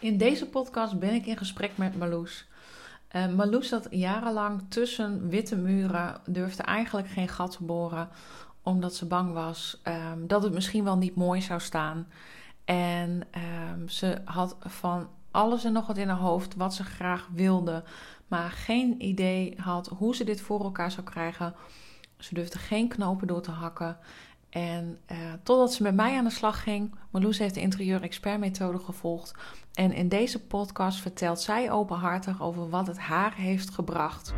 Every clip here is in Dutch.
In deze podcast ben ik in gesprek met Marloes. Uh, Marloes zat jarenlang tussen witte muren, durfde eigenlijk geen gat te boren, omdat ze bang was um, dat het misschien wel niet mooi zou staan. En um, ze had van alles en nog wat in haar hoofd wat ze graag wilde, maar geen idee had hoe ze dit voor elkaar zou krijgen. Ze durfde geen knopen door te hakken. En uh, totdat ze met mij aan de slag ging, Marloes heeft de interieur-expert-methode gevolgd. En in deze podcast vertelt zij openhartig over wat het haar heeft gebracht.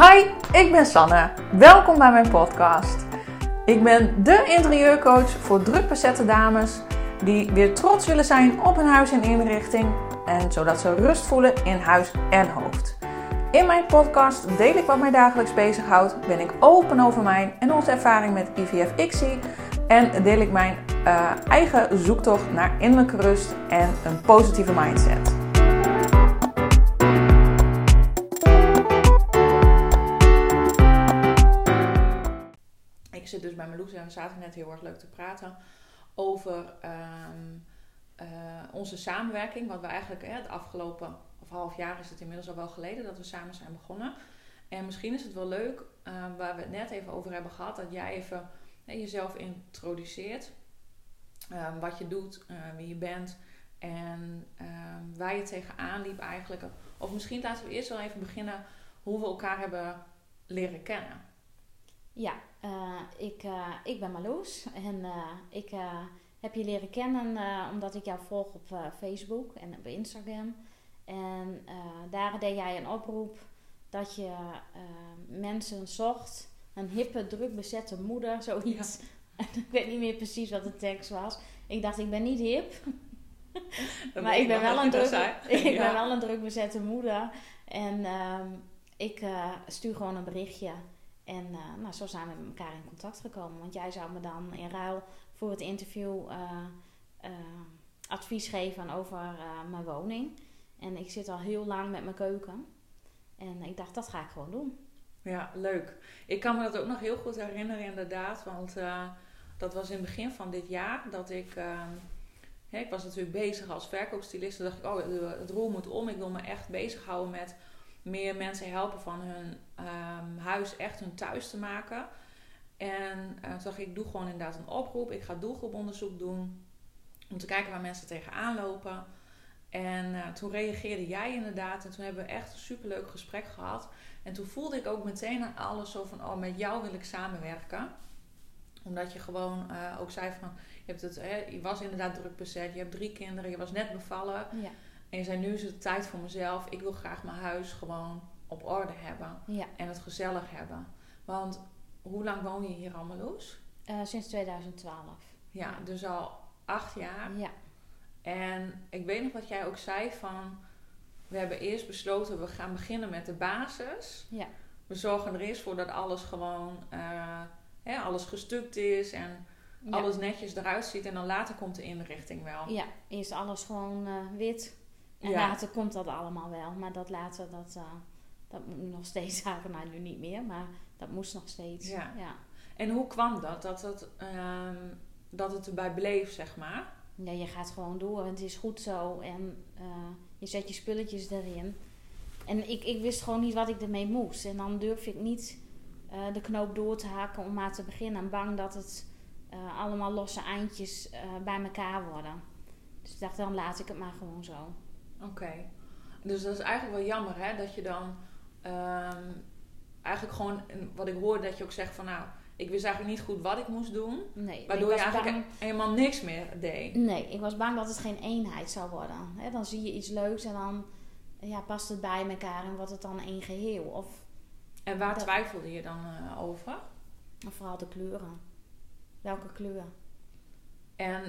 Hi, ik ben Sanne. Welkom bij mijn podcast. Ik ben de interieurcoach voor druk bezette dames die weer trots willen zijn op hun huis en inrichting. En zodat ze rust voelen in huis en hoofd. In mijn podcast deel ik wat mij dagelijks bezighoudt, ben ik open over mijn en onze ervaring met IVF-ICSI en deel ik mijn uh, eigen zoektocht naar innerlijke rust en een positieve mindset. Ik zit dus bij Meloes en we zaten net heel erg leuk te praten over um, uh, onze samenwerking. Wat we eigenlijk het afgelopen half jaar is het inmiddels al wel geleden dat we samen zijn begonnen. En misschien is het wel leuk, uh, waar we het net even over hebben gehad, dat jij even jezelf introduceert. Uh, wat je doet, uh, wie je bent en waar je tegenaan liep eigenlijk. Of misschien laten we eerst wel even beginnen hoe we elkaar hebben leren kennen. Ja, eh, ik, ik ben Marloes en ik heb je leren kennen omdat ik jou volg op Facebook en op Instagram. En daar deed jij een oproep dat je mensen zocht een hippe, druk bezette moeder, zoiets. ik weet niet meer precies wat de tekst was. Ik dacht, ik ben niet hip. maar ik ben, wel een druk, ik ben wel een druk bezette moeder. En uh, ik uh, stuur gewoon een berichtje. En uh, nou, zo zijn we met elkaar in contact gekomen. Want jij zou me dan in ruil voor het interview eh, advies geven over mijn woning. En ik zit al heel lang met mijn keuken. En ik dacht, dat ga ik gewoon doen. Ja, leuk. Ik kan me dat ook nog heel goed herinneren, inderdaad. Want uh, dat was in het begin van dit jaar dat ik. Hè, ik was natuurlijk bezig als verkoopstylist. Toen dacht ik, oh, het roer moet om. Ik wil me echt bezighouden met meer mensen helpen van hun um, huis echt hun thuis te maken. En uh, toen dacht ik, ik doe gewoon inderdaad een oproep. Ik ga doelgroeponderzoek doen. Om te kijken waar mensen tegenaan lopen. En uh, toen reageerde jij inderdaad. En toen hebben we echt een superleuk gesprek gehad. En toen voelde ik ook meteen aan alles zo van, oh, met jou wil ik samenwerken. Omdat je gewoon uh, ook zei van, je, hebt het, hè, je was inderdaad druk bezet, je hebt drie kinderen, je was net bevallen. Ja. En je zei, nu is het tijd voor mezelf. Ik wil graag mijn huis gewoon op orde hebben. Ja. En het gezellig hebben. Want hoe lang woon je hier allemaal los? Uh, sinds 2012. Ja, ja, dus al acht jaar. Ja. En ik weet nog wat jij ook zei van we hebben eerst besloten, we gaan beginnen met de basis. Ja. We zorgen er eerst voor dat alles gewoon, uh, hè, alles gestukt is en alles netjes eruit ziet. En dan later komt de inrichting wel. Ja, eerst alles gewoon uh, wit. En later komt dat allemaal wel. Maar dat later, dat, uh, dat moet nog steeds zeggen. Nou, nu niet meer, maar dat moest nog steeds. Ja. ja. En hoe kwam dat? Dat het, uh, dat het erbij bleef, zeg maar? Ja, je gaat gewoon door. Het is goed zo. En je zet je spulletjes erin. En ik, ik wist gewoon niet wat ik ermee moest. En dan durf ik niet uh, de knoop door te haken om maar te beginnen. En bang dat het uh, allemaal losse eindjes bij elkaar worden. Dus ik dacht, dan laat ik het maar gewoon zo. Oké. Dus dat is eigenlijk wel jammer, hè? Dat je dan um, eigenlijk gewoon, wat ik hoorde, dat je ook zegt van nou ik wist eigenlijk niet goed wat ik moest doen. Nee, waardoor je eigenlijk helemaal niks meer deed. Nee, ik was bang dat het geen eenheid zou worden. dan zie je iets leuks en dan ja, past het bij elkaar en wordt het dan één geheel. Of, en waar twijfelde je dan uh, over? Vooral de kleuren. Welke kleur? En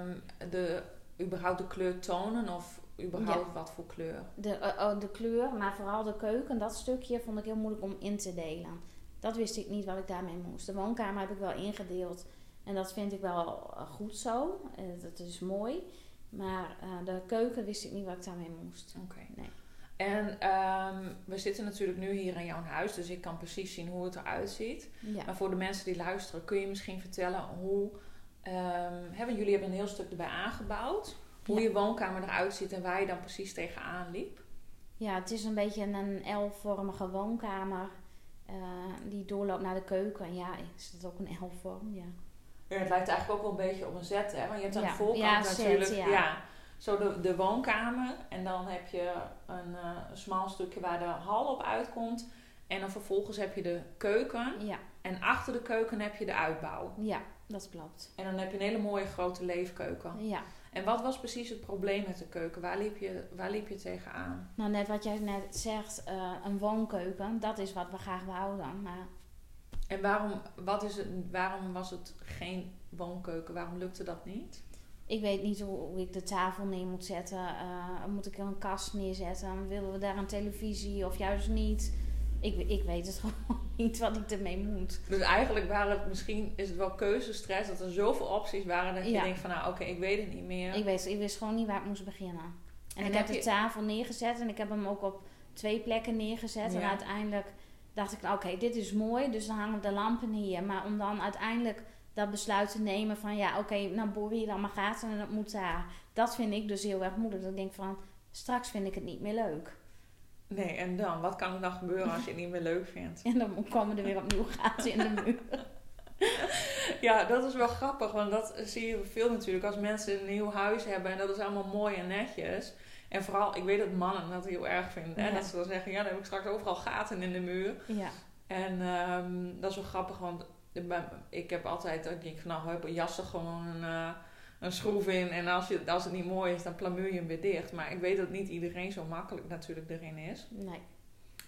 um, de, überhaupt de kleurtonen of überhaupt wat voor kleur? De, uh, de kleur, maar vooral de keuken, dat stukje vond ik heel moeilijk om in te delen dat wist ik niet wat ik daarmee moest. De woonkamer heb ik wel ingedeeld. En dat vind ik wel eh, goed zo. Dat is mooi. Maar uh, de keuken wist ik niet wat ik daarmee moest. Oké. Nee. En um, we zitten natuurlijk nu hier in jouw huis, dus ik kan precies zien hoe het eruit ziet. Ja. Maar voor de mensen die luisteren, kun je misschien vertellen hoe ehm, jullie hebben een heel stuk erbij aangebouwd. Hoe Ja. je woonkamer eruit ziet en waar je dan precies tegenaan liep. Ja, het is een beetje een L-vormige woonkamer. Eh, die doorloopt naar de keuken. Ja, is dat ook een L-vorm? Ja. Ja, het lijkt eigenlijk ook wel een beetje op een Z, hè? Want je hebt aan Ja, de voorkant ja, natuurlijk... ja. zo de, de woonkamer. En dan heb je een, een smal stukje waar de hal op uitkomt. En dan vervolgens heb je de keuken. Ja, En achter de keuken heb je de uitbouw. ja, dat klopt. En dan heb je een hele mooie grote leefkeuken. Ja, En wat was precies het probleem met de keuken? Waar liep je, waar liep je tegenaan? nou net wat jij net zegt, eh, een woonkeuken, dat is wat we graag wouden. Maar En waarom, wat is het, waarom was het geen woonkeuken? Waarom lukte dat niet? ik weet niet hoe, ik de tafel neer moet zetten. Eh, moet ik er een kast neerzetten? Willen we daar een televisie of juist niet? Ik, ik weet het gewoon niet wat ik ermee moet. Dus eigenlijk waren het misschien, is het wel keuzestress, dat er zoveel opties waren dat je Ja. denkt van nou oké, ik weet het niet meer. Ik, weet, ik wist gewoon niet waar ik moest beginnen. En, En ik heb de tafel neergezet en ik heb hem ook op twee plekken neergezet. En uiteindelijk dacht ik, nou, oké, dit is mooi, dus dan hangen de lampen hier. Maar om dan uiteindelijk dat besluit te nemen van, ja, oké, nou boor je dan maar gaten en dat moet daar. Dat vind ik dus heel erg moeilijk. Dat ik denk van, straks vind ik het niet meer leuk. Nee, en dan? Wat kan er dan gebeuren als je het niet meer leuk vindt? En dan komen er weer opnieuw gaten in de muur. Ja, dat is wel grappig, want dat zie je veel natuurlijk als mensen een nieuw huis hebben en dat is allemaal mooi en netjes. En vooral, ik weet dat mannen dat heel erg vinden. Hè? Ja. Dat ze dan zeggen, ja, dan heb ik straks overal gaten in de muur. Ja, En ehm, dat is wel grappig, want ik heb altijd, dat ik denk van, nou, heb jas er gewoon een, eh, een schroef in. En als, je, als het niet mooi is, dan plamuur je hem weer dicht. Maar ik weet dat niet iedereen zo makkelijk natuurlijk erin is. nee.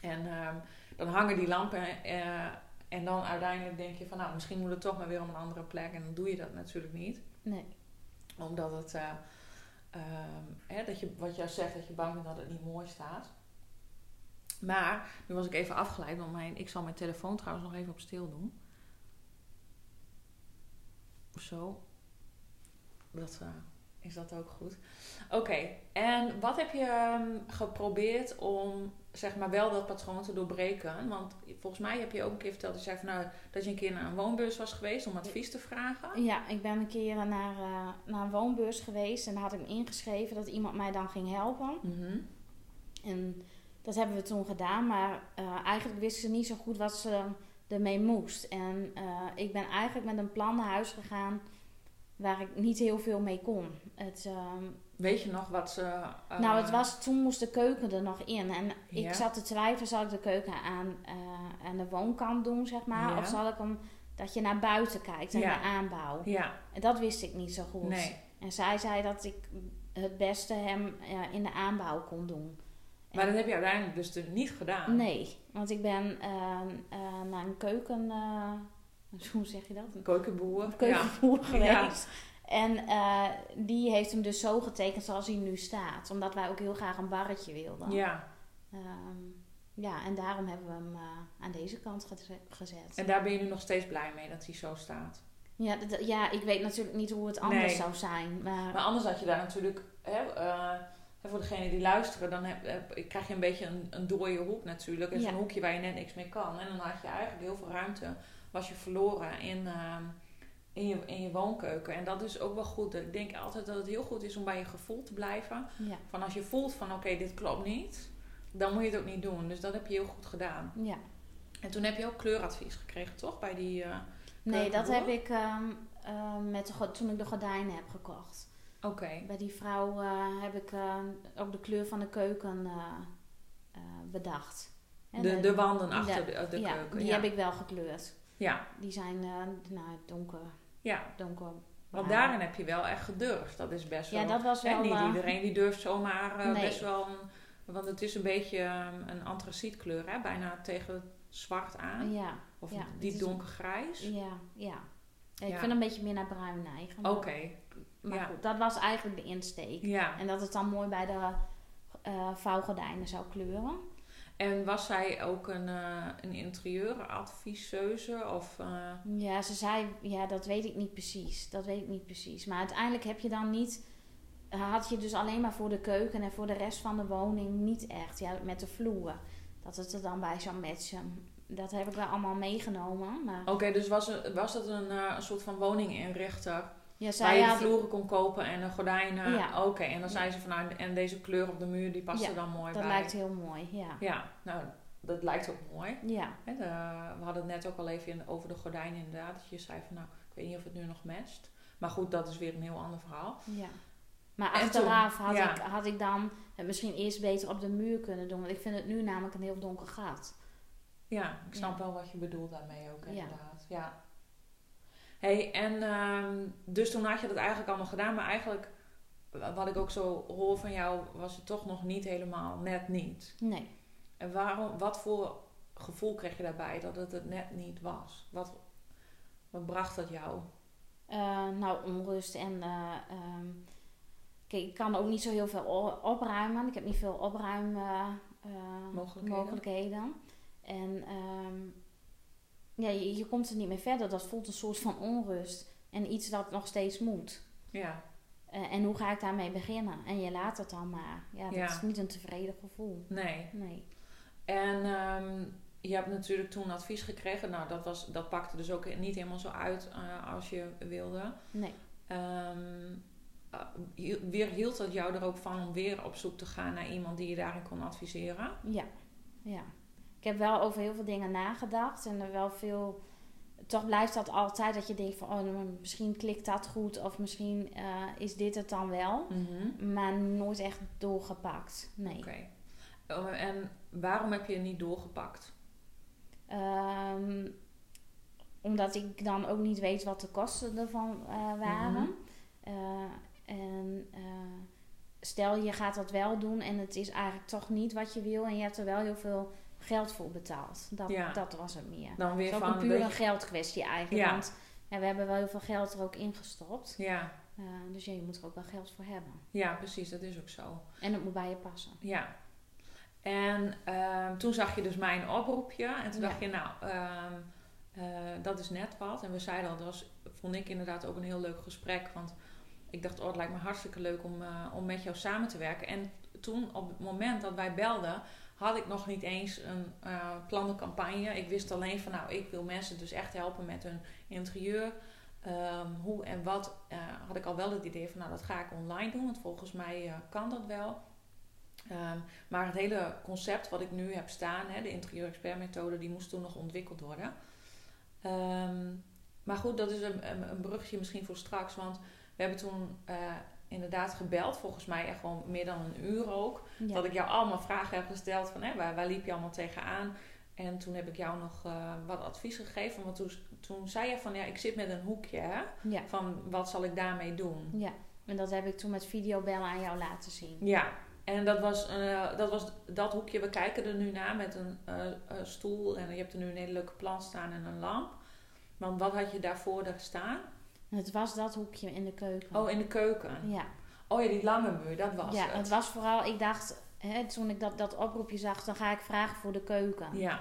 En ehm, dan hangen die lampen eh, en dan uiteindelijk denk je van, nou, misschien moet het toch maar weer op een andere plek. En dan doe je dat natuurlijk niet. Nee. Omdat het, eh, ehm, hè, dat je, wat jij zegt, dat je bang bent dat het niet mooi staat. Maar, nu was ik even afgeleid, want mijn, ik zal mijn telefoon trouwens nog even op stil doen. Zo. Dat eh, is dat ook goed. Oké, en wat heb je ehm, geprobeerd om zeg maar wel dat patroon te doorbreken? Want volgens mij heb je ook een keer verteld, dat je van, nou, dat je een keer naar een woonbeurs was geweest om advies te vragen. Ja, ik ben een keer naar, eh, naar een woonbeurs geweest en daar had ik me ingeschreven dat iemand mij dan ging helpen. Mhm. En dat hebben we toen gedaan, maar eh, eigenlijk wisten ze niet zo goed wat ze ermee moest. En ik ben eigenlijk met een plan naar huis gegaan waar ik niet heel veel mee kon. Het, ehm, Weet je nog wat ze... eh, nou, het was, toen moest de keuken er nog in. En ik Ja. zat te twijfelen, zal ik de keuken aan, eh, aan de woonkant doen, zeg maar? Ja. Of zal ik hem, dat je naar buiten kijkt en Ja. de aanbouw. Ja, En dat wist ik niet zo goed. nee. En zij zei dat ik het beste hem in de aanbouw kon doen. Maar dat heb je uiteindelijk dus niet gedaan. Nee, want ik ben eh, naar een keuken... eh, hoe zeg je dat? Een keukenboer. Een keukenboer Ja. geweest. En eh, die heeft hem dus zo getekend zoals hij nu staat. Omdat wij ook heel graag een barretje wilden. Ja. Ehm, ja, en daarom hebben we hem eh, aan deze kant geze- gezet. En daar ben je nu nog steeds blij mee dat hij zo staat. Ja, ja, ik weet natuurlijk niet hoe het anders Nee. zou zijn. Maar, Maar anders had je daar natuurlijk... Hè, eh, voor degenen die luisteren, dan heb, heb- krijg je een beetje een, een dooie hoek natuurlijk. En Ja. zo'n hoekje waar je net niks mee kan. En dan had je eigenlijk heel veel ruimte. Was je verloren in, ehm, in, je, in je woonkeuken. En dat is ook wel goed. Ik denk altijd dat het heel goed is om bij je gevoel te blijven. ja, Van als je voelt van oké, dit klopt niet. Dan moet je het ook niet doen. Dus dat heb je heel goed gedaan. ja. En toen heb je ook kleuradvies gekregen, toch? Bij die. eh, Nee, dat heb ik ehm, ehm, met de, toen ik de gordijnen heb gekocht. Oké. Bij die vrouw eh, heb ik ehm, ook de kleur van de keuken eh, eh, bedacht. En De, de wanden de- achter de, de ja, keuken. die ja. heb ik wel gekleurd. Ja, Die zijn eh, nou, donker, ja. donker. Want daarin heb je wel echt gedurfd. Dat is best wel. Ja, dat was wel... niet eh, iedereen die durft zomaar eh, Nee. best wel. Een, want het is een beetje ehm, een antracietkleur, hè? Bijna tegen het zwart aan. ja, Of ja, het diep donkergrijs. ja, ja. Ja, Ik Ja. vind een beetje meer naar bruin neigen. Oké. Maar ja. goed, dat was eigenlijk de insteek. Ja. En dat het dan mooi bij de eh vouwgordijnen zou kleuren. En was zij ook een, eh een interieuradviseuse? Of, eh, Ja, ze zei, ja, dat weet ik niet precies. Dat weet ik niet precies. Maar uiteindelijk heb je dan niet, had je dus alleen maar voor de keuken en voor de rest van de woning niet echt. Ja, met de vloer. Dat het er dan bij zou matchen. Dat heb ik wel allemaal meegenomen. Maar Oké, dus was, was dat een, eh, een soort van woninginrichter Ja, Waar zij je de had, vloeren kon kopen en de gordijnen. Ja. Oké, en dan zei ze van nou, en deze kleur op de muur die past Ja, er dan mooi dat bij. lijkt heel mooi, ja. Ja, nou, dat lijkt ook mooi. Ja, de- we hadden het net ook al even in- over de gordijnen inderdaad. Dat je zei van nou, ik weet niet of het nu nog matcht. Maar goed, dat is weer een heel ander verhaal. ja. Maar En achteraf toen, had, ja. ik, had ik dan het misschien eerst beter op de muur kunnen doen. Want ik vind het nu namelijk een heel donker gat. Ja, ik snap wel wat je bedoelt daarmee ook inderdaad. Ja. Hey, en ehm, dus toen had je dat eigenlijk allemaal gedaan. Maar eigenlijk, wat ik ook zo hoor van jou, was het toch nog niet helemaal net niet. Nee. En waarom, wat voor gevoel kreeg je daarbij dat het het net niet was? Wat, wat bracht dat jou? Eh, nou, onrust en... eh, ehm, kijk, ik kan ook niet zo heel veel opruimen. Ik heb niet veel opruim eh, eh, Mogelijkheden. mogelijkheden. En ehm, ja, je, je komt er niet meer verder. Dat voelt een soort van onrust. En iets dat nog steeds moet. Ja, Eh, en hoe ga ik daarmee beginnen? En je laat het dan maar. Ja, dat Ja. is niet een tevreden gevoel. nee. Nee. En ehm, je hebt natuurlijk toen advies gekregen. Nou, dat, was, dat pakte dus ook niet helemaal zo uit eh, als je wilde. Nee. Ehm, eh, weer hield dat jou er ook van om weer op zoek te gaan naar iemand die je daarin kon adviseren? Ja. Ja. Ik heb wel over heel veel dingen nagedacht. En er wel veel... Toch blijft dat altijd dat je denkt van... Oh, nou, misschien klikt dat goed. Of misschien eh, is dit het dan wel. Maar nooit echt doorgepakt. Nee. Oké. Oh, en waarom heb je het niet doorgepakt? Ehm, omdat ik dan ook niet weet wat de kosten ervan eh, waren. Mhm. Eh, en stel je gaat dat wel doen en het is eigenlijk toch niet wat je wil en je hebt er wel heel veel geld voor betaald. Dat, Ja. dat was het meer. Dan Het weer is ook van een puur een geldkwestie eigenlijk. Ja. Want ja, we hebben wel heel veel geld er ook ingestopt. Ja, Eh, dus ja, je moet er ook wel geld voor hebben. ja, precies, dat is ook zo. En het moet bij je passen. Ja. En ehm, toen zag je dus mijn oproepje. En toen dacht je, nou, ehm, eh, dat is net wat. En we zeiden al, dat was, vond ik inderdaad ook een heel leuk gesprek. Want ik dacht, oh, het lijkt me hartstikke leuk om, eh, om met jou samen te werken. En toen, op het moment dat wij belden, had ik nog niet eens een eh plannen campagne. Ik wist alleen van, nou, ik wil mensen dus echt helpen met hun interieur. Ehm, hoe en wat eh, had ik al wel het idee van, nou, dat ga ik online doen. Want volgens mij eh, kan dat wel. Ehm, maar het hele concept wat ik nu heb staan, hè, de interieur-expert-methode, die moest toen nog ontwikkeld worden. Ehm, maar goed, dat is een, een, een brugje misschien voor straks. Want we hebben toen inderdaad gebeld, volgens mij echt gewoon meer dan een uur ook. Ja. Dat ik jou allemaal vragen heb gesteld van hè, waar, waar liep je allemaal tegenaan? En toen heb ik jou nog eh, wat advies gegeven. Want toen, toen zei je van ja, ik zit met een hoekje. Hè? ja. Van wat zal ik daarmee doen? Ja. En dat heb ik toen met videobellen aan jou laten zien. Ja, en dat was, eh, dat was dat hoekje. We kijken er nu naar met een eh, stoel. En je hebt er nu een hele leuke plant staan en een lamp. Want wat had je daarvoor daar staan? Het was dat hoekje in de keuken. Oh, in de keuken. Ja. Oh ja, die lange muur, dat was ja, het. het was vooral, ik dacht, hè, toen ik dat, dat oproepje zag, dan ga ik vragen voor de keuken. Ja,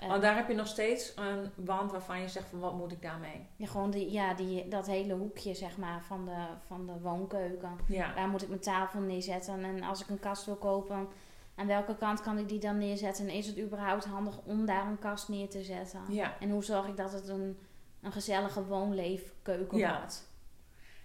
Eh, want daar heb je nog steeds een wand waarvan je zegt van wat moet ik daarmee? ja, gewoon die, ja, die, dat hele hoekje, zeg maar, van de, van de woonkeuken. Ja, Daar moet ik mijn tafel neerzetten. En als ik een kast wil kopen, aan welke kant kan ik die dan neerzetten? En is het überhaupt handig om daar een kast neer te zetten? ja. En hoe zorg ik dat het een, een gezellige woonleefkeuken Ja. wordt?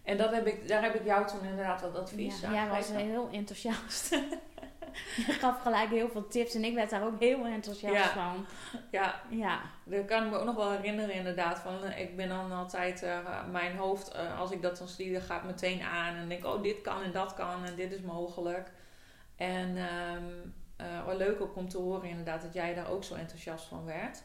En dat heb ik, daar heb ik jou toen inderdaad wat advies Ja, aan jij was heel enthousiast. je gaf gelijk heel veel tips en ik werd daar ook heel enthousiast Ja. van. Ja, Ja, Dat kan ik me ook nog wel herinneren inderdaad. Van, eh, ik ben dan altijd, eh, mijn hoofd, eh, als ik dat dan zie, dan gaat meteen aan. En denk, oh dit kan en dat kan en dit is mogelijk. En wat leuk ook om te horen inderdaad dat jij daar ook zo enthousiast van werd.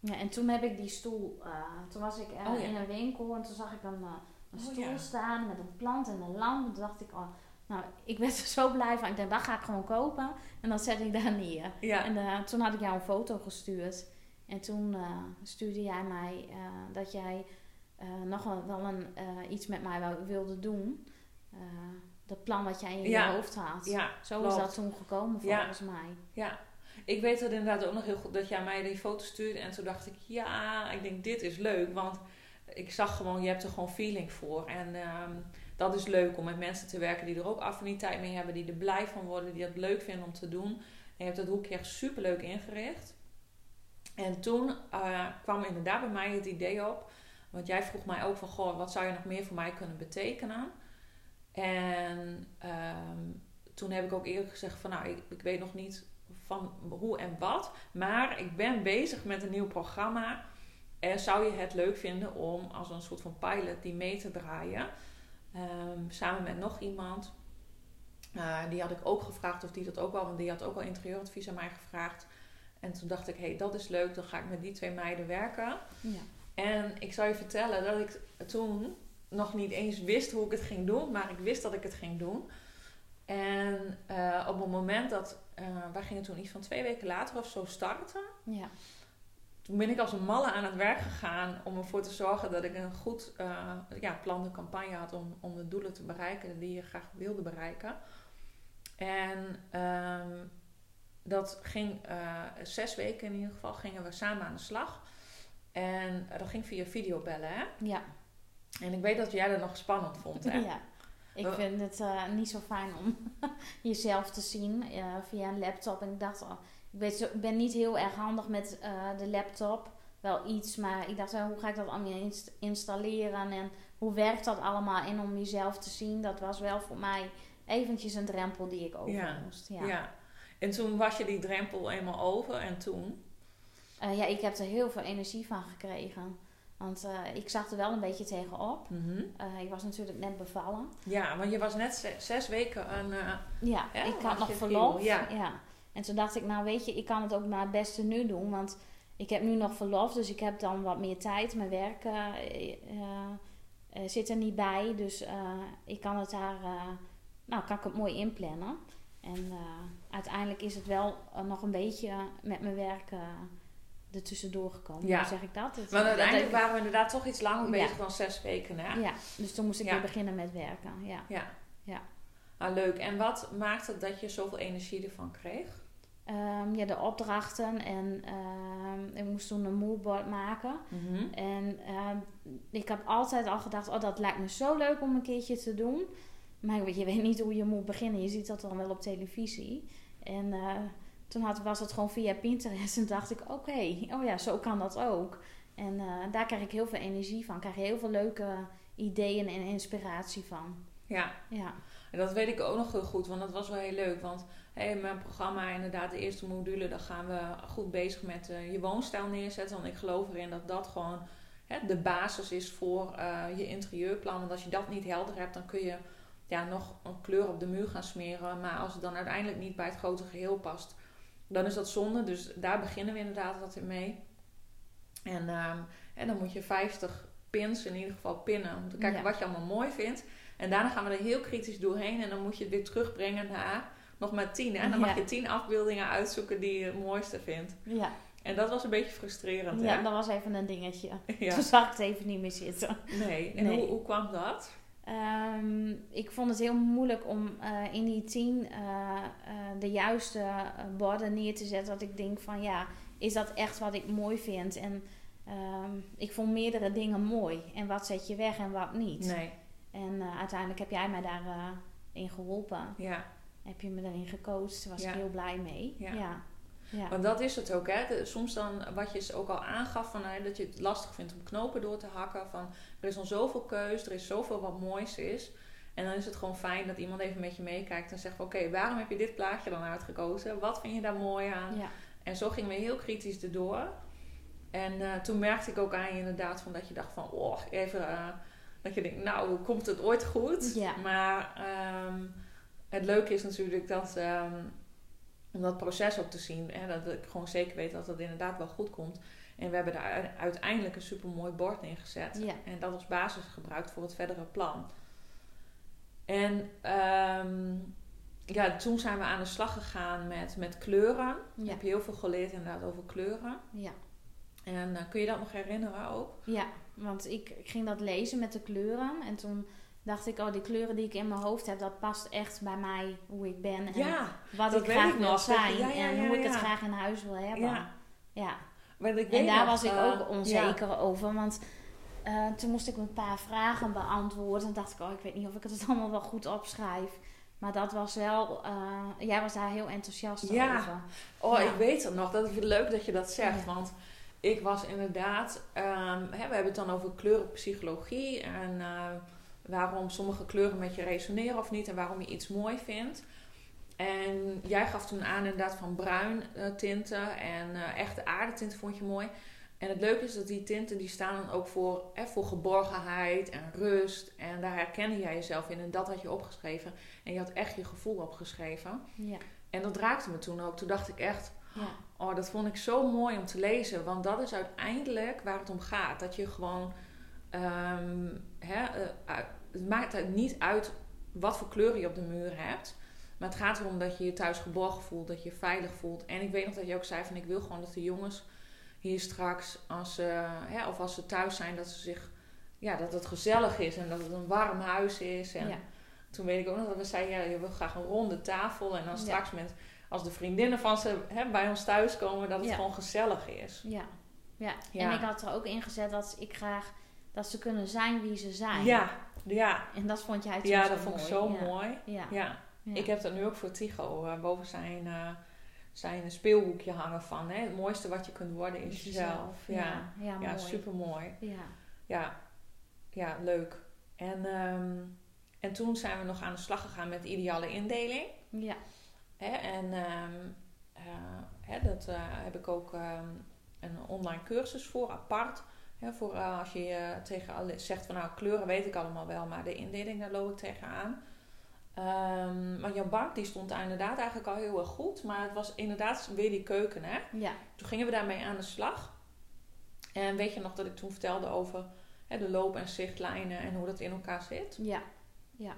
Ja, en toen heb ik die stoel, eh, toen was ik eh, Oh, ja. in een winkel en toen zag ik een, eh, een Oh, stoel ja. staan met een plant en een lamp. En toen dacht ik, oh, nou, ik werd er zo blij van. Ik dacht, dat ga ik gewoon kopen en dan zet ik daar neer. Ja, En toen had ik jou een foto gestuurd. En toen stuurde jij mij dat jij nog wel, wel een, iets met mij wilde doen. Dat plan wat jij in je hoofd had. ja, Zo klopt. is dat toen gekomen Ja. volgens mij. ja. Ik weet dat inderdaad ook nog heel goed dat jij mij die foto stuurde. En toen dacht ik, ja, ik denk dit is leuk. Want ik zag gewoon, je hebt er gewoon feeling voor. En ehm, dat is leuk om met mensen te werken die er ook affiniteit mee hebben. Die er blij van worden, die het leuk vinden om te doen. En je hebt dat hoekje echt super leuk ingericht. En toen eh, kwam inderdaad bij mij het idee op. Want jij vroeg mij ook van, goh, wat zou je nog meer voor mij kunnen betekenen? En ehm, toen heb ik ook eerlijk gezegd van, nou, ik, ik weet nog niet van hoe en wat. Maar ik ben bezig met een nieuw programma. En zou je het leuk vinden om als een soort van pilot die mee te draaien? Ehm, samen met nog iemand. Uh, die had ik ook gevraagd of die dat ook wel, want die had ook al interieuradvies aan mij gevraagd. En toen dacht ik, hé, hey, dat is leuk, dan ga ik met die twee meiden werken. Ja. En ik zou je vertellen dat ik toen nog niet eens wist hoe ik het ging doen, maar ik wist dat ik het ging doen. En uh, op het moment dat, uh, wij gingen toen iets van twee weken later of zo starten. Ja. Toen ben ik als een malle aan het werk gegaan om ervoor te zorgen dat ik een goed uh, ja, plan de campagne had om, om de doelen te bereiken die je graag wilde bereiken. En um, dat ging zes weken in ieder geval, gingen we samen aan de slag. En dat ging via videobellen, hè? Ja. En ik weet dat jij dat nog spannend vond, hè? Ja. Ik vind het uh, niet zo fijn om jezelf te zien uh, via een laptop. En ik dacht, oh, ik, zo, ik ben niet heel erg handig met uh, de laptop. Wel iets, maar ik dacht, hoe ga ik dat allemaal inst installeren en hoe werkt dat allemaal? En om jezelf te zien, dat was wel voor mij eventjes een drempel die ik over ja. moest. Ja. ja. En toen was je die drempel eenmaal over en toen? ja, ik heb er heel veel energie van gekregen. Want uh, ik zag er wel een beetje tegenop. Mm -hmm. ik was natuurlijk net bevallen. Ja, want je was net zes, weken een. Uh, ja, ik had nog verlof. Ja. ja. En toen dacht ik, nou weet je, ik kan het ook maar het beste nu doen. Want ik heb nu nog verlof, dus ik heb dan wat meer tijd. Mijn werk zit er niet bij. Dus ik kan het daar, nou kan ik het mooi inplannen. En uiteindelijk is het wel nog een beetje met mijn werk er tussendoor gekomen. Ja. Hoe zeg ik dat? Het, Want uiteindelijk waren we inderdaad toch iets langer bezig dan zes weken. Hè? Ja, dus toen moest ik weer beginnen met werken. Ja. Ja. ja. Ah, leuk. En wat maakte dat je zoveel energie ervan kreeg? Um, ja, de opdrachten en um, ik moest toen een moodboard maken. Mm En um, ik heb altijd al gedacht, oh dat lijkt me zo leuk om een keertje te doen. Maar je weet niet hoe je moet beginnen. Je ziet dat dan wel op televisie. En uh, toen had, was het gewoon via Pinterest en dacht ik, oké, oh ja, zo kan dat ook. En uh, daar krijg ik heel veel energie van. Krijg je heel veel leuke ideeën en inspiratie van. Ja. ja. En dat weet ik ook nog heel goed, want dat was wel heel leuk. Want hey, mijn programma, inderdaad, de eerste module, daar gaan we goed bezig met uh, je woonstijl neerzetten. Want ik geloof erin dat dat gewoon hè, de basis is voor uh, je interieurplan. Want als je dat niet helder hebt, dan kun je ja, nog een kleur op de muur gaan smeren. Maar als het dan uiteindelijk niet bij het grote geheel past, dan is dat zonde. Dus daar beginnen we inderdaad altijd mee. En, en ehm, dan moet je 50 pins in ieder geval pinnen. Om te kijken wat je allemaal mooi vindt. En daarna gaan we er heel kritisch doorheen. En dan moet je het weer terugbrengen naar nog maar 10. En dan mag je 10 afbeeldingen uitzoeken die je het mooiste vindt. Ja. En dat was een beetje frustrerend. Ja, dat was even een dingetje. Ja. Toen zag ik het even niet meer zitten. Nee. En Hoe, hoe kwam dat? Um, ik vond het heel moeilijk om uh, in die tien uh, uh, de juiste borden neer te zetten. Dat ik denk van ja, is dat echt wat ik mooi vind? En um, ik vond meerdere dingen mooi. En wat zet je weg en wat niet? Nee. En uiteindelijk heb jij mij daarin in geholpen. Ja. Heb je me daarin gecoacht. Daar was ik heel blij mee. ja. ja. Ja. Want dat is het ook, hè. soms dan, wat je ook al aangaf, van, dat je het lastig vindt om knopen door te hakken. Van, er is al zoveel keus, er is zoveel wat moois is. En dan is het gewoon fijn dat iemand even met je meekijkt en zegt oké, waarom heb je dit plaatje dan uitgekozen? Wat vind je daar mooi aan? Ja. En zo gingen we heel kritisch erdoor. En uh, toen merkte ik ook aan je inderdaad van dat je dacht van, oh, even... Uh, dat je denkt, nou, komt het ooit goed? Ja. Maar um, het leuke is natuurlijk dat... Um, om dat proces ook te zien. En dat ik gewoon zeker weet dat het inderdaad wel goed komt. En we hebben daar uiteindelijk een super mooi bord neergezet. Ja. En dat als basis gebruikt voor het verdere plan. En um, ja, toen zijn we aan de slag gegaan met, met kleuren. Ja. Ik heb heel veel geleerd inderdaad over kleuren. Ja. En uh, kun je dat nog herinneren ook? Ja, want ik, ik ging dat lezen met de kleuren. En toen dacht ik, oh, die kleuren die ik in mijn hoofd heb, dat past echt bij mij, hoe ik ben. En ja, wat ik graag wil zijn. Ja, ja, en hoe ik het graag in huis wil hebben. Ja. ja. Ik en daar was ik ook eh, onzeker over. Want uh, toen moest ik een paar vragen beantwoorden. En dacht ik, oh, ik weet niet of ik het allemaal wel goed opschrijf. Maar dat was wel, uh, jij was daar heel enthousiast over. Oh, ik weet het nog. Dat is leuk dat je dat zegt. Want ik was inderdaad, ehm, hè, we hebben het dan over kleurenpsychologie en eh, waarom sommige kleuren met je resoneren of niet en waarom je iets mooi vindt. En jij gaf toen aan inderdaad van bruin eh, tinten en uh, echte aardetinten vond je mooi. En het leuke is dat die tinten die staan dan ook voor, hè, voor geborgenheid en rust. En daar herkende jij jezelf in en dat had je opgeschreven. En je had echt je gevoel opgeschreven. Ja. En dat raakte me toen ook. Toen dacht ik echt, Ja. oh dat vond ik zo mooi om te lezen. Want dat is uiteindelijk waar het om gaat. Dat je gewoon, ehm, hè, eh, het maakt het niet uit wat voor kleuren je op de muur hebt. Maar het gaat erom dat je je thuis geborgen voelt, dat je je veilig voelt. En ik weet nog dat je ook zei van ik wil gewoon dat de jongens hier straks, als ze, hè, of als ze thuis zijn, dat ze zich, ja, dat het gezellig is en dat het een warm huis is. En Ja. toen weet ik ook nog dat we zeiden, ja, je wil graag een ronde tafel. En dan Ja. straks met, als de vriendinnen van ze hè, bij ons thuis komen, dat het Ja. gewoon gezellig is. Ja. ja. Ja. En ik had er ook in gezet dat ik graag dat ze kunnen zijn wie ze zijn. Ja, ja, En dat vond jij toen ja zo dat vond ik mooi. zo ja. mooi. Ja. Ja. Ja. ik heb dat nu ook voor Tigo eh, boven zijn, eh, zijn speelhoekje hangen van. Hè? Het mooiste wat je kunt worden is jezelf. Ja, Ja, ja, ja, mooi. super mooi. Ja. Ja, ja leuk. En, ehm, en toen zijn we nog aan de slag gegaan met de ideale indeling. Ja. Hè? En eh, hè, dat heb ik ook ehm, een online cursus voor, apart. Voor eh, als je eh, tegen alle, zegt van nou kleuren weet ik allemaal wel, maar de indeling daar loop ik tegenaan. Ehm maar jouw bank die stond daar inderdaad eigenlijk al heel erg goed. Maar het was inderdaad weer die keuken hè. Ja. Toen gingen we daarmee aan de slag. En weet je nog dat ik toen vertelde over hè, de loop- en zichtlijnen en hoe dat in elkaar zit? Ja. Ja.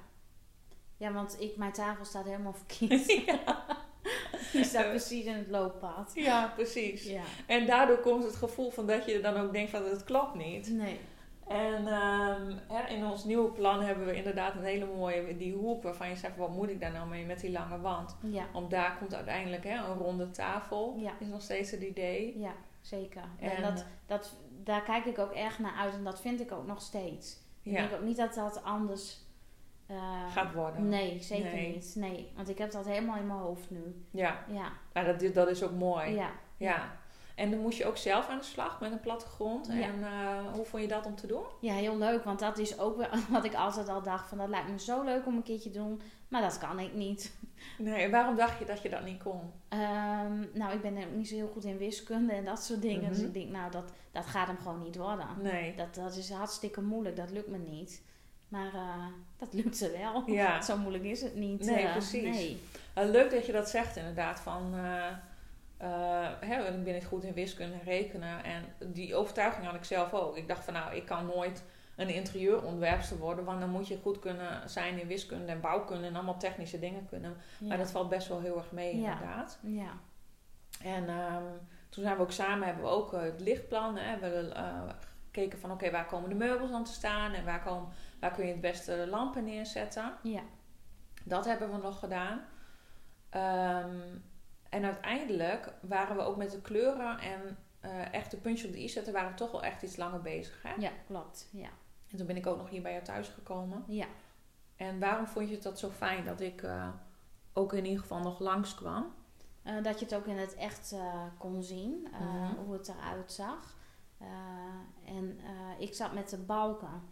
Ja, want ik, mijn tafel staat helemaal verkeerd. Die staat precies in het looppad. Ja, precies. Ja. En daardoor komt het gevoel van dat je dan ook denkt van het klopt niet. Nee. En ehm, in ons nieuwe plan hebben we inderdaad een hele mooie, die hoek waarvan je zegt, wat moet ik daar nou mee met die lange wand? Ja. Want daar komt uiteindelijk hè, een ronde tafel, Ja. is nog steeds het idee. Ja, zeker. En, En dat, dat, daar kijk ik ook erg naar uit en dat vind ik ook nog steeds. Ik ja, denk ook niet dat dat anders eh, gaat worden. Nee, zeker Nee. niet. Nee, want ik heb dat helemaal in mijn hoofd nu. Ja, Ja, maar dat, dat is ook mooi. ja. Ja. En dan moest je ook zelf aan de slag met een plattegrond. Ja. En eh, hoe vond je dat om te doen? Ja, heel leuk, want dat is ook wat ik altijd al dacht van dat lijkt me zo leuk om een keertje te doen, maar dat kan ik niet. Nee, waarom dacht je dat je dat niet kon? Ehm, nou, ik ben ook niet zo heel goed in wiskunde en dat soort dingen, dus Mhm. ik denk nou dat, dat gaat hem gewoon niet worden. Nee. Dat, dat is hartstikke moeilijk, dat lukt me niet. Maar eh, dat lukt ze wel. Ja. Zo moeilijk is het niet. Nee, eh, precies. Nee. Eh, leuk dat je dat zegt inderdaad. Van, eh, hè, ik ben niet goed in wiskunde en rekenen. En die overtuiging had ik zelf ook. Ik dacht van nou, ik kan nooit een interieurontwerpster worden. Want dan moet je goed kunnen zijn in wiskunde en bouwkunde en allemaal technische dingen kunnen. Ja. Maar dat valt best wel heel erg mee Ja. inderdaad. ja. En ehm, toen zijn we ook samen, hebben we ook het lichtplan. Hè, we hebben eh, gekeken van oké, waar komen de meubels dan te staan? En waar, komen, waar kun je het beste lampen neerzetten? Ja. Dat hebben we nog gedaan. Ehm, en uiteindelijk waren we ook met de kleuren en eh, echt de puntjes op de i zetten, waren we toch wel echt iets langer bezig. Hè? ja, klopt. Ja. En toen ben ik ook nog hier bij jou thuis gekomen. Ja. En waarom vond je dat zo fijn dat ik eh, ook in ieder geval nog langskwam? Eh, dat je het ook in het echt kon zien, Mhm. hoe het eruit zag. Eh, en eh, ik zat met de balken.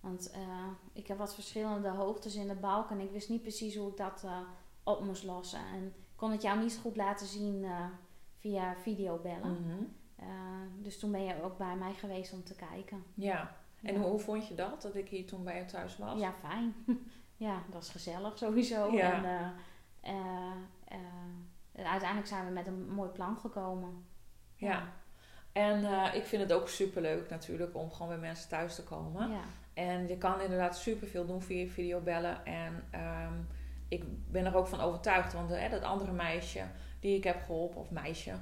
Want eh, ik heb wat verschillende hoogtes in de balken. En ik wist niet precies hoe ik dat op moest lossen. En ik kon het jou niet goed laten zien via videobellen. Mhm. Dus toen ben je ook bij mij geweest om te kijken. Ja. En Ja. hoe, vond je dat, dat ik hier toen bij jou thuis was? Ja, fijn. ja, dat was gezellig sowieso. Ja. En uiteindelijk zijn we met een mooi plan gekomen. Ja. En eh, ik vind het ook superleuk natuurlijk om gewoon bij mensen thuis te komen. Ja. En je kan inderdaad superveel doen via videobellen. En ehm, ik ben er ook van overtuigd. Want eh, dat andere meisje die ik heb geholpen, of meisje,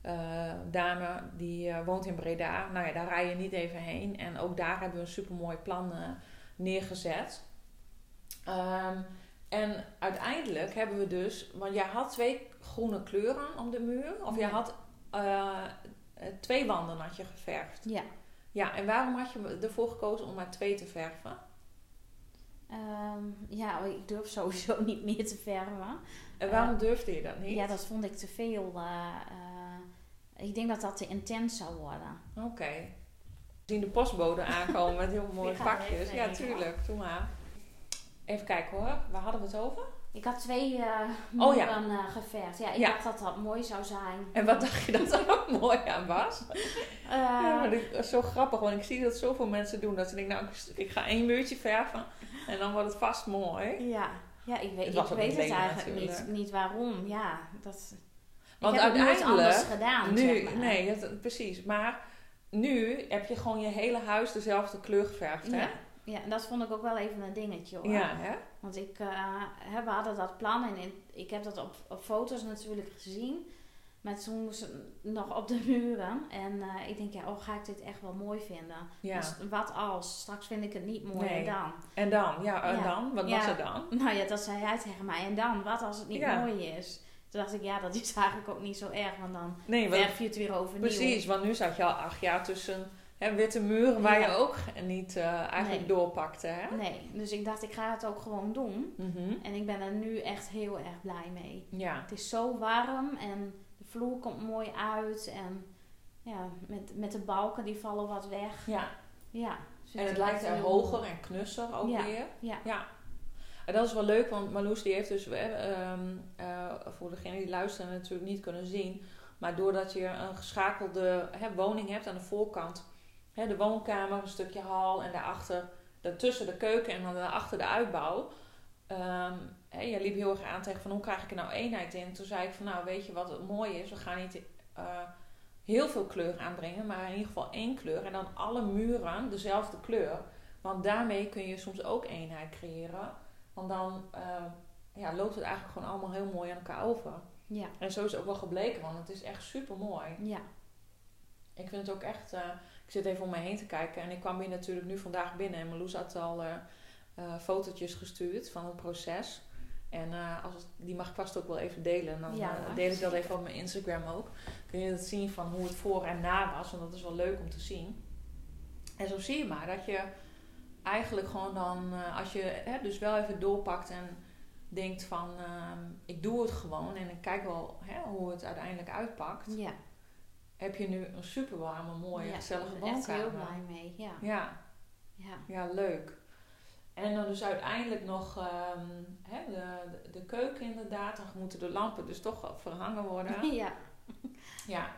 eh, dame, die woont in Breda. Nou ja, daar rij je niet even heen. En ook daar hebben we een supermooi plan eh, neergezet. Ehm, en uiteindelijk hebben we dus... Want jij had twee groene kleuren op de muur. Of jij Ja. had eh, eh, twee wanden had je geverfd. Ja. Ja, en waarom had je ervoor gekozen om maar twee te verven? Ehm, ja, ik durf sowieso niet meer te verven. En waarom durfde je dat niet? Ja, dat vond ik te veel. eh, eh, ik denk dat dat te intens zou worden. Oké. We zien de postbode aankomen met heel mooie even Ja, tuurlijk. Doe maar. Even kijken hoor. Waar hadden we het over? Ik had twee uh, Oh, ja. muren eh, geverfd. Ja, ik Ja. dacht dat dat mooi zou zijn. En wat dacht je dat er ook mooi aan was? Eh, ja, maar dat is zo grappig, want ik zie dat zoveel mensen doen. Dat ze denken, nou, ik- ga één muurtje verven en dan wordt het vast mooi. ja. ja, ik weet, Het ik weet het eigenlijk niet, niet waarom. Ja, dat... Want ik heb nooit uiteindelijk, anders gedaan, Nu, zeg maar. nee, het- precies. Maar nu heb je gewoon je hele huis dezelfde kleur geverfd, hè? Ja. en dat vond ik ook wel even een dingetje hoor. Ja, hè? Want ik, eh, hè, we hadden dat plan en in- ik heb dat op, op foto's natuurlijk gezien. Toen moest het nog op de muren. En eh, ik denk, ja, oh, ga ik dit echt wel mooi vinden? Ja. Dus wat als? Straks vind ik het niet mooi Nee. en dan? En dan? Ja, en Ja. dan? Wat Ja. was er dan? Nou ja, dat zei hij tegen mij. En dan? Wat als het niet mooi is? Toen dacht ik, ja, dat is eigenlijk ook niet zo erg. Want dan Nee, want, verf je het weer overnieuw. precies. Want nu zat je al acht jaar tussen hè, witte muren waar Ja. je ook niet eh, eigenlijk Nee. doorpakte, hè? Nee, dus ik dacht, ik ga het ook gewoon doen. Mhm. En ik ben er nu echt heel erg blij mee. Ja. Het is zo warm en de vloer komt mooi uit. En ja, met, met de balken die vallen wat weg. ja. Ja. dus En het lijkt er hoger mooi. en knusser ook Ja. weer. Ja. Ja. En dat is wel leuk, want Marloes die heeft dus, eh, ehm, eh, voor degene die luisteren natuurlijk niet kunnen zien. Maar doordat je een geschakelde hè, woning hebt aan de voorkant. Hè, de woonkamer, een stukje hal en daarachter, daartussen de keuken en dan daarachter de uitbouw. Ehm hè, je liep heel erg aan tegen van hoe krijg ik er nou eenheid in. Toen zei ik van nou weet je wat het mooie is, we gaan niet eh, heel veel kleur aanbrengen, maar in ieder geval één kleur. En dan alle muren dezelfde kleur. Want daarmee kun je soms ook eenheid creëren. Want dan eh, ja, loopt het eigenlijk gewoon allemaal heel mooi aan elkaar over. Ja. En zo is het ook wel gebleken, want het is echt super mooi. Ja. Ik vind het ook echt. eh, ik zit even om me heen te kijken en ik kwam hier natuurlijk nu vandaag binnen en Marloes had al eh, fotootjes gestuurd van het proces. En eh, als het- die mag ik vast ook wel even delen. Dan Ja, deel ik dat even op mijn Instagram ook. Kun je dat zien van hoe het voor en na was. Want dat is wel leuk om te zien. En zo zie je maar dat je eigenlijk gewoon dan, als je hè, dus wel even doorpakt en denkt van ehm, ik doe het gewoon en ik kijk wel hè, hoe het uiteindelijk uitpakt. Ja. Heb je nu een super warme, mooie, ja. gezellige Ik ben echt heel woonkamer. blij mee. Ja. Ja, Ja. ja, leuk. En dan dus uiteindelijk nog hè, de, de, de keuken inderdaad. Dan moeten de lampen dus toch verhangen worden. ja. Ja.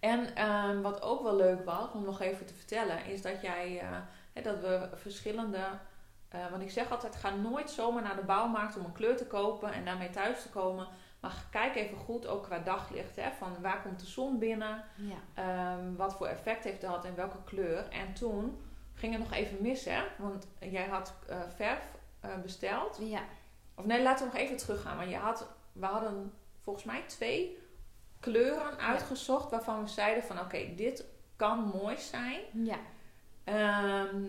En ehm, wat ook wel leuk was, om nog even te vertellen, is dat jij, eh, hè, dat we verschillende, eh, want ik zeg altijd, ga nooit zomaar naar de bouwmarkt om een kleur te kopen en daarmee thuis te komen. Maar kijk even goed, ook qua daglicht, hè, van waar komt de zon binnen, Ja. Ehm, wat voor effect heeft dat en welke kleur. En toen ging het nog even mis, hè? Want jij had eh, verf eh, besteld. Ja. Of nee, laten we nog even teruggaan. Want je had, we hadden volgens mij twee kleuren uitgezocht waarvan we zeiden van oké, dit kan mooi zijn. Ja. Ehm,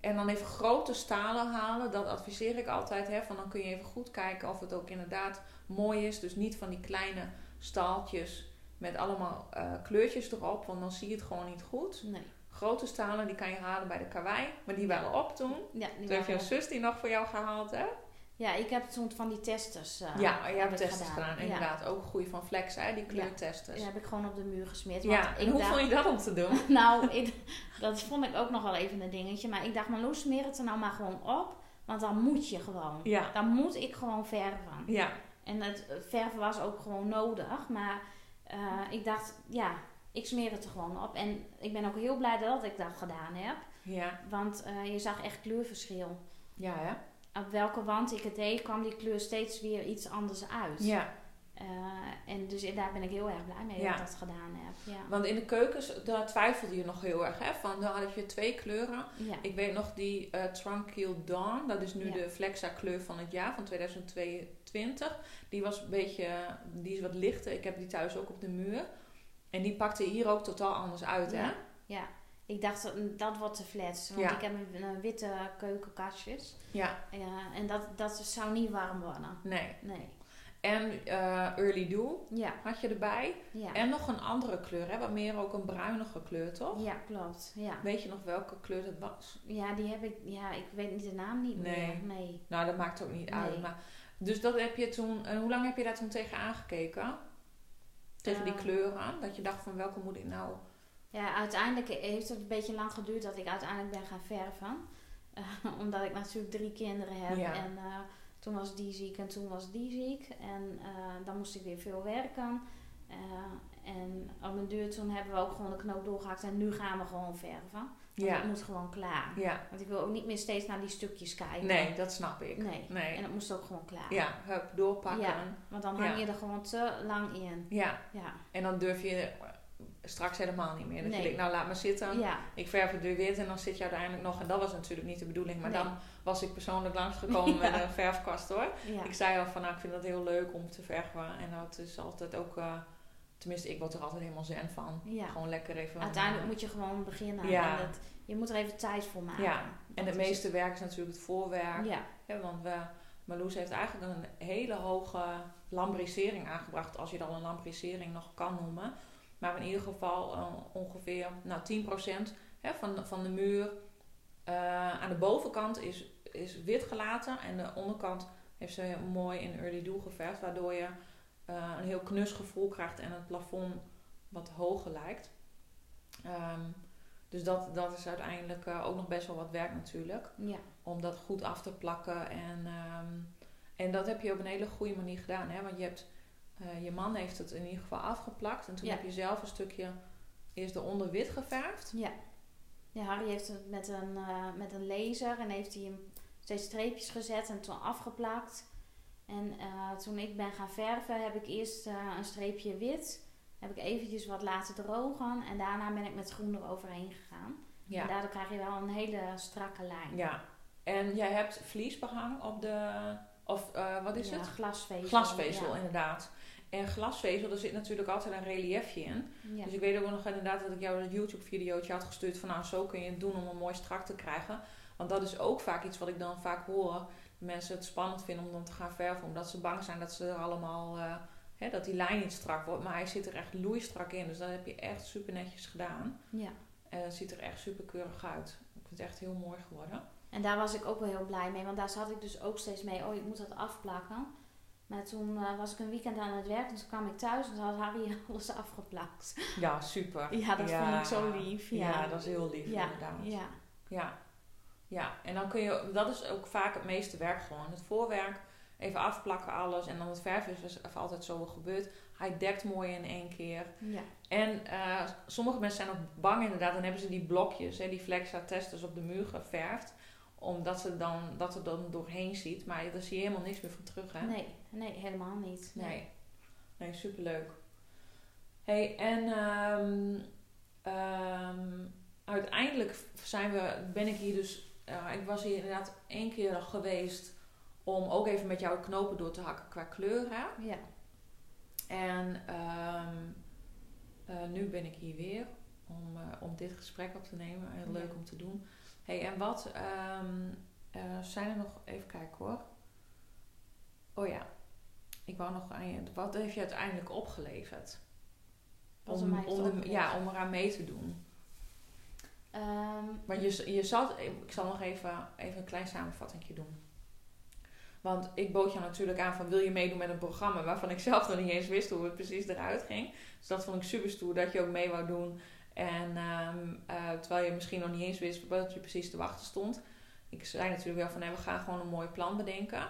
en dan even grote stalen halen. Dat adviseer ik altijd. Hè, van dan kun je even goed kijken of het ook inderdaad mooi is. Dus niet van die kleine staaltjes met allemaal eh, kleurtjes erop. Want dan zie je het gewoon niet goed. Nee. Grote stalen die kan je halen bij de karwei. Maar die waren op toen. Ja, die Toen heeft jouw zus die nog voor jou gehaald. Hè? ja, ik heb toen van die testers eh, ja, je heb hebt ik testen gedaan. Ja. Inderdaad. Ook goede van Flex. Hè? Die kleurtesters. Die heb ik gewoon op de muur gesmeerd. Ja, en hoe dacht- vond je dat om te doen? Nou, ik, dat vond ik ook nog wel even een dingetje. Maar ik dacht, Marloes, smeer het er nou maar gewoon op. Want dan moet je gewoon. Ja. Dan moet ik gewoon verven. Ja. En het verven was ook gewoon nodig. Maar eh, ik dacht, ja, ik smeer het er gewoon op. En ik ben ook heel blij dat ik dat gedaan heb. Ja. Want eh, je zag echt kleurverschil. Ja, hè? Op welke wand ik het deed, kwam die kleur steeds weer iets anders uit. Ja. Eh, en dus daar ben ik heel erg blij mee Ja. dat ik dat gedaan heb. Ja. Want in de keukens, daar twijfelde je nog heel erg. Hè? Van, dan had je twee kleuren. Ja. Ik weet nog die eh Tranquil Dawn. Dat is nu de Flexa kleur van het jaar, van 2022. Die was een beetje, die is wat lichter. Ik heb die thuis ook op de muur. En die pakte hier ook totaal anders uit, hè? Ja. Ik dacht, dat- dat wordt te flats. Want ik heb een, een witte keukenkastjes. Ja, Ja, en dat, dat zou niet warm worden. nee. Nee. En eh, Early Dew Ja, had je erbij. ja. En nog een andere kleur, hè? Wat meer ook een bruinige kleur, toch? Ja, klopt. Ja. Weet je nog welke kleur dat was? ja, die heb ik... Ja, ik weet niet de naam niet Nee. meer. Nee. Nou, dat maakt ook niet Nee. uit. Maar, dus dat heb je toen... En hoe lang heb je daar toen tegen aangekeken? Tegen die Eh. kleuren? Dat je dacht van welke moet ik nou... Ja, uiteindelijk heeft het een beetje lang geduurd dat ik uiteindelijk ben gaan verven. Eh, omdat ik natuurlijk drie kinderen heb. Ja. En eh, toen was die ziek en toen was die ziek. En eh, dan moest ik weer veel werken. Eh, en op een duur toen hebben we ook gewoon de knoop doorgehakt. En nu gaan we gewoon verven. Want Ja, het moet gewoon klaar. ja. Want ik wil ook niet meer steeds naar die stukjes kijken. Nee, dat snap ik. Nee. Nee. En het moest ook gewoon klaar. Ja, hup, doorpakken. Ja. Want dan hang je er gewoon te lang in. Ja, Ja. en dan durf je straks helemaal niet meer. Dat Nee. je denkt, nou laat maar zitten. Ja. Ik verf het weer wit en dan zit je uiteindelijk nog... En dat was natuurlijk niet de bedoeling. Maar Nee. dan was ik persoonlijk langsgekomen Ja. met een verfkast hoor. Ja. Ik zei al van, nou ik vind dat heel leuk om te verven. En dat is altijd ook... eh, tenminste, ik word er altijd helemaal zen van. ja. Gewoon lekker even... Uiteindelijk moet je gewoon beginnen. Ja. En dat, je moet er even tijd voor maken. Ja, En het meeste werk is natuurlijk het voorwerk. Ja. Want we, Marloes heeft eigenlijk een hele hoge lambrisering aangebracht, als je al een lambrisering nog kan noemen. Maar in ieder geval eh, ongeveer nou, 10% hè, van, van de muur eh, aan de bovenkant is, is wit gelaten en de onderkant heeft ze mooi in early dew geverfd, waardoor je eh, een heel knus gevoel krijgt en het plafond wat hoger lijkt. Ehm, dus dat, dat is uiteindelijk ook nog best wel wat werk natuurlijk Ja. om dat goed af te plakken. En, ehm, en dat heb je op een hele goede manier gedaan. Hè? Want je, hebt, eh, je man heeft het in ieder geval afgeplakt. En toen Ja. heb je zelf een stukje eerst eronder wit geverfd. Ja. ja, Harry heeft het met een, eh, met een laser en heeft hij hem steeds streepjes gezet en toen afgeplakt. En eh, toen ik ben gaan verven, heb ik eerst een streepje wit. Heb ik eventjes wat laten drogen en daarna ben ik met groen eroverheen gegaan. En Ja. daardoor krijg je wel een hele strakke lijn. ja. En jij hebt vliesbehang op de... Of eh, wat is Ja, het? Glasvezel. Glasvezel, Ja. inderdaad. En glasvezel, daar zit natuurlijk altijd een reliefje in. Ja. Dus ik weet ook nog inderdaad dat ik jou een YouTube-videootje had gestuurd van nou, zo kun je het doen om een mooi strak te krijgen. Want dat is ook vaak iets wat ik dan vaak hoor. Dat mensen het spannend vinden om dan te gaan verven, omdat ze bang zijn dat ze er allemaal, eh, hè, dat die lijn niet strak wordt. Maar hij zit er echt loeistrak in, dus dat heb je echt super netjes gedaan. ja. En het ziet er echt super keurig uit. Ik vind het echt heel mooi geworden. En daar was ik ook wel heel blij mee, want daar zat ik dus ook steeds mee. Oh, ik moet dat afplakken. Maar toen eh, was ik een weekend aan het werk en toen kwam ik thuis en toen had Harry alles afgeplakt. Ja, super. Ja, dat Ja. vond ik zo lief. Ja, Ja, dat is heel lief ja, inderdaad. ja. Ja. ja, en dan kun je, dat is ook vaak het meeste werk gewoon. Het voorwerk, even afplakken alles. En dan het verven is dus altijd zo gebeurd. Hij dekt mooi in één keer. ja. En eh, sommige mensen zijn ook bang inderdaad. Dan hebben ze die blokjes, hè, die flexa testers op de muur geverfd. Omdat ze dan, dat er dan doorheen ziet. Maar daar zie je helemaal niks meer van terug hè. Nee, nee, helemaal niet. Nee. Nee, superleuk. hey, en ehm, ehm, uiteindelijk zijn we, ben ik hier dus... eh, ik was hier inderdaad één keer geweest om ook even met jou knopen door te hakken qua kleuren. Ja, En ehm, eh, nu ben ik hier weer om, eh, om dit gesprek op te nemen. Heel Ja. leuk om te doen. Hey, en wat eh, zijn er nog... Even kijken hoor. Oh ja. Ik wou nog aan je... Wat heeft je uiteindelijk opgeleverd? Wat er om, opgeleverd? ja, om eraan mee te doen. Ehm, Want je, je zat... Ik zal nog even, even een klein samenvatting doen. Want ik bood jou natuurlijk aan van wil je meedoen met een programma waarvan ik zelf nog niet eens wist hoe het precies eruit ging. Dus dat vond ik super stoer dat je ook mee wou doen. En ehm, eh, terwijl je misschien nog niet eens wist wat je precies te wachten stond. Ik zei natuurlijk wel van we gaan gewoon een mooi plan bedenken.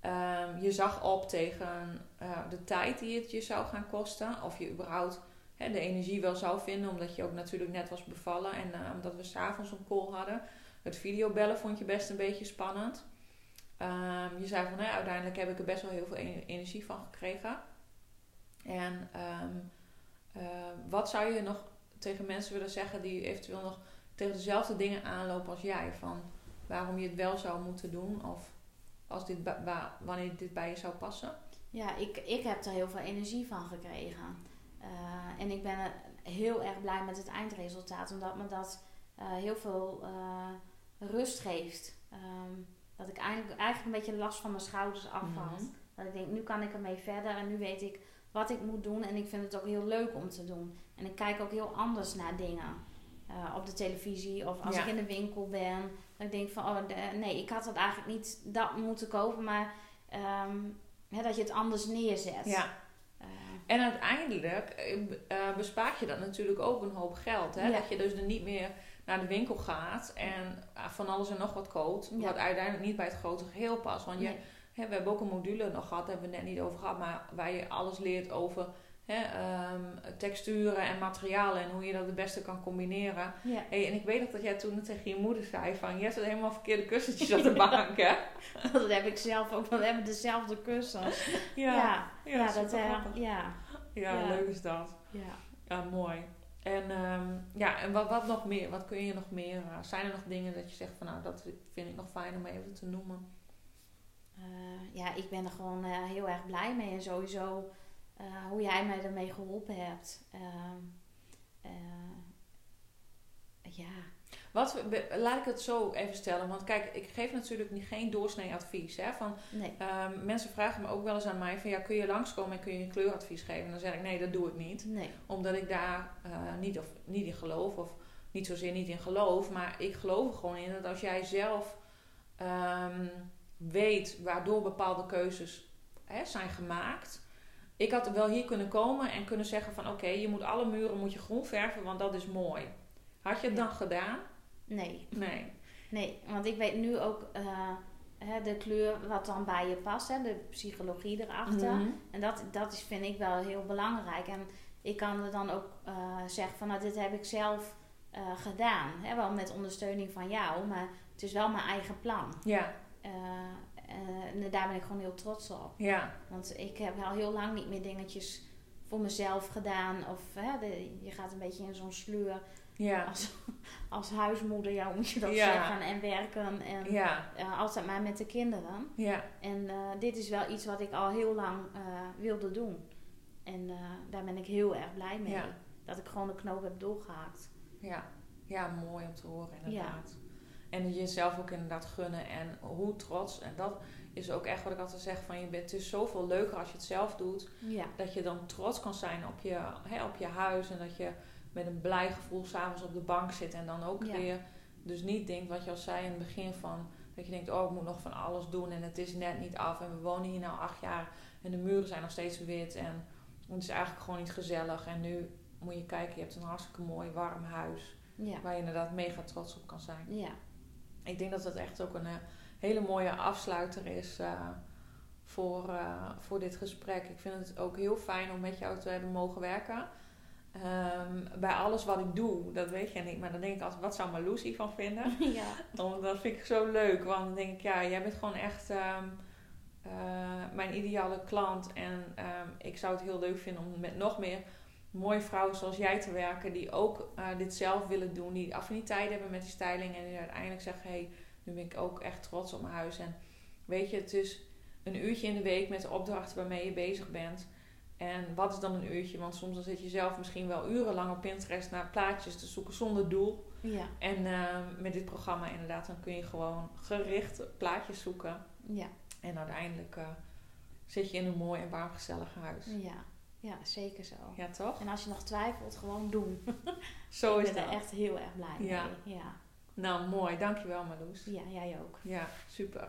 Ehm, je zag op tegen eh, de tijd die het je zou gaan kosten. Of je überhaupt de energie wel zou vinden. Omdat je ook natuurlijk net was bevallen. En eh, omdat we s'avonds een call hadden. Het videobellen vond je best een beetje spannend. Ehm, je zei van, uiteindelijk heb ik er best wel heel veel ener- energie van gekregen. En wat zou je nog tegen mensen willen zeggen die eventueel nog tegen dezelfde dingen aanlopen als jij? Van waarom je het wel zou moeten doen of als dit wanneer dit bij je zou passen? ja, ik, ik heb er heel veel energie van gekregen. Eh, en ik ben heel erg blij met het eindresultaat, omdat me dat eh, heel veel eh, rust geeft. Ehm, dat ik eigenlijk, eigenlijk een beetje last van mijn schouders afvalt. Mhm. Dat ik denk, nu kan ik ermee verder en nu weet ik wat ik moet doen. En ik vind het ook heel leuk om te doen. En ik kijk ook heel anders naar dingen. eh, op de televisie of als Ja. ik in de winkel ben. Dat ik denk van, oh de- nee, ik had het eigenlijk niet dat moeten kopen. Maar ehm, hè, dat je het anders neerzet. Ja, Eh, En uiteindelijk b- eh, bespaart je dat natuurlijk ook een hoop geld. Hè? Ja. Dat je dus er niet meer naar de winkel gaat en ah, van alles en nog wat koopt. Ja. Wat uiteindelijk niet bij het grote geheel past. Want je, nee. hè, we hebben ook een module nog gehad, daar hebben we het net niet over gehad. Maar waar je alles leert over hè, ehm, texturen en materialen en hoe je dat het beste kan combineren. Ja. Hey, en ik weet nog dat jij toen tegen je moeder zei van... Je hebt helemaal verkeerde kussentjes op de bank, hè? dat heb ik zelf ook. We hebben dezelfde kussens. Ja, ja, ja, dat eh, ja, ja, leuk is dat. ja. Mooi. En, ehm, ja, en wat, wat nog meer? Wat kun je nog meer? eh, zijn er nog dingen dat je zegt van nou, dat vind ik nog fijn om even te noemen? Eh, ja, ik ben er gewoon heel erg blij mee. En sowieso eh, hoe jij mij ermee geholpen hebt. Ehm, eh, ja, Wat, laat ik het zo even stellen. Want kijk, ik geef natuurlijk niet, geen doorsnee advies. Hè, van, nee. ehm, mensen vragen me ook wel eens aan mij van ja, kun je langskomen en kun je een kleuradvies geven? En dan zeg ik nee, dat doe ik niet. Nee. Omdat ik daar eh, niet, of, niet in geloof. Of niet zozeer niet in geloof. Maar ik geloof er gewoon in dat als jij zelf ehm, weet waardoor bepaalde keuzes hè, zijn gemaakt. Ik had wel hier kunnen komen en kunnen zeggen van oké, je moet alle muren moet je groen verven, want dat is mooi. Had je het Ja. dan gedaan? Nee. Nee. Nee, want ik weet nu ook eh, hè, de kleur wat dan bij je past, hè, de psychologie erachter. Mhm. En dat, dat is, vind ik wel heel belangrijk. En ik kan er dan ook eh, zeggen van nou, dit heb ik zelf eh, gedaan. Hè, wel met ondersteuning van jou, maar het is wel mijn eigen plan. Ja, en daar ben ik gewoon heel trots op. ja, Want ik heb al heel lang niet meer dingetjes voor mezelf gedaan. Of hè, de- je gaat een beetje in zo'n sleur ja, als, als huismoeder, ja, moet je dat Ja. zeggen. En werken en ja, eh, altijd maar met de kinderen. ja, En eh, dit is wel iets wat ik al heel lang eh, wilde doen. En eh, daar ben ik heel erg blij mee. Dat ik gewoon de knoop heb doorgehaakt. ja. Ja, mooi om te horen inderdaad. En jezelf ook inderdaad gunnen en hoe trots. En dat is ook echt wat ik altijd zeg van je bent, het is zoveel leuker als je het zelf doet. Ja, Dat je dan trots kan zijn op je, hè, op je huis. En dat je met een blij gevoel s'avonds op de bank zit. En dan ook Ja. weer dus niet denkt wat je al zei in het begin van... Dat je denkt, oh ik moet nog van alles doen en het is net niet af. En we wonen hier nou acht jaar en de muren zijn nog steeds wit. En het is eigenlijk gewoon niet gezellig. En nu moet je kijken, je hebt een hartstikke mooi warm huis. ja, Waar je inderdaad mega trots op kan zijn. ja. Ik denk dat dat echt ook een eh, hele mooie afsluiter is eh, voor, eh, voor dit gesprek. Ik vind het ook heel fijn om met jou te hebben mogen werken. Ehm, bij alles wat ik doe, dat weet je niet. Maar dan denk ik altijd, wat zou Marloes hiervan vinden? ja. Dat vind ik zo leuk. Want dan denk ik, ja, jij bent gewoon echt ehm, eh, mijn ideale klant. En ehm, ik zou het heel leuk vinden om met nog meer mooie vrouwen zoals jij te werken. Die ook eh, dit zelf willen doen. Die affiniteit hebben met die styling. En die uiteindelijk zeggen, hé, hey, nu ben ik ook echt trots op mijn huis. En weet je, het is een uurtje in de week met de opdrachten waarmee je bezig bent. En wat is dan een uurtje? Want soms dan zit je zelf misschien wel urenlang op Pinterest naar plaatjes te zoeken zonder doel. Ja, En eh, met dit programma inderdaad, dan kun je gewoon gericht plaatjes zoeken. ja, En uiteindelijk eh, zit je in een mooi en warm gezellig huis. ja. Ja, zeker zo. Ja, toch? En als je nog twijfelt, gewoon doen. Zo ik is ben dat. er echt heel erg blij Ja. mee. Ja. Nou, mooi. Dankjewel Marloes. ja, jij ook. Ja, super.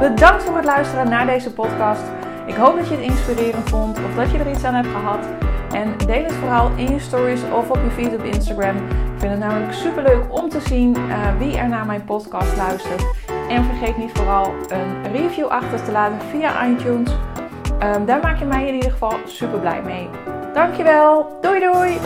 Bedankt voor het luisteren naar deze podcast. Ik hoop dat je het inspirerend vond of dat je er iets aan hebt gehad. En deel het vooral in je stories of op je feed op Instagram. Ik vind het namelijk super leuk om te zien eh, wie er naar mijn podcast luistert. En vergeet niet vooral een review achter te laten via iTunes. Ehm, daar maak je mij in ieder geval super blij mee. Dankjewel. Doei doei.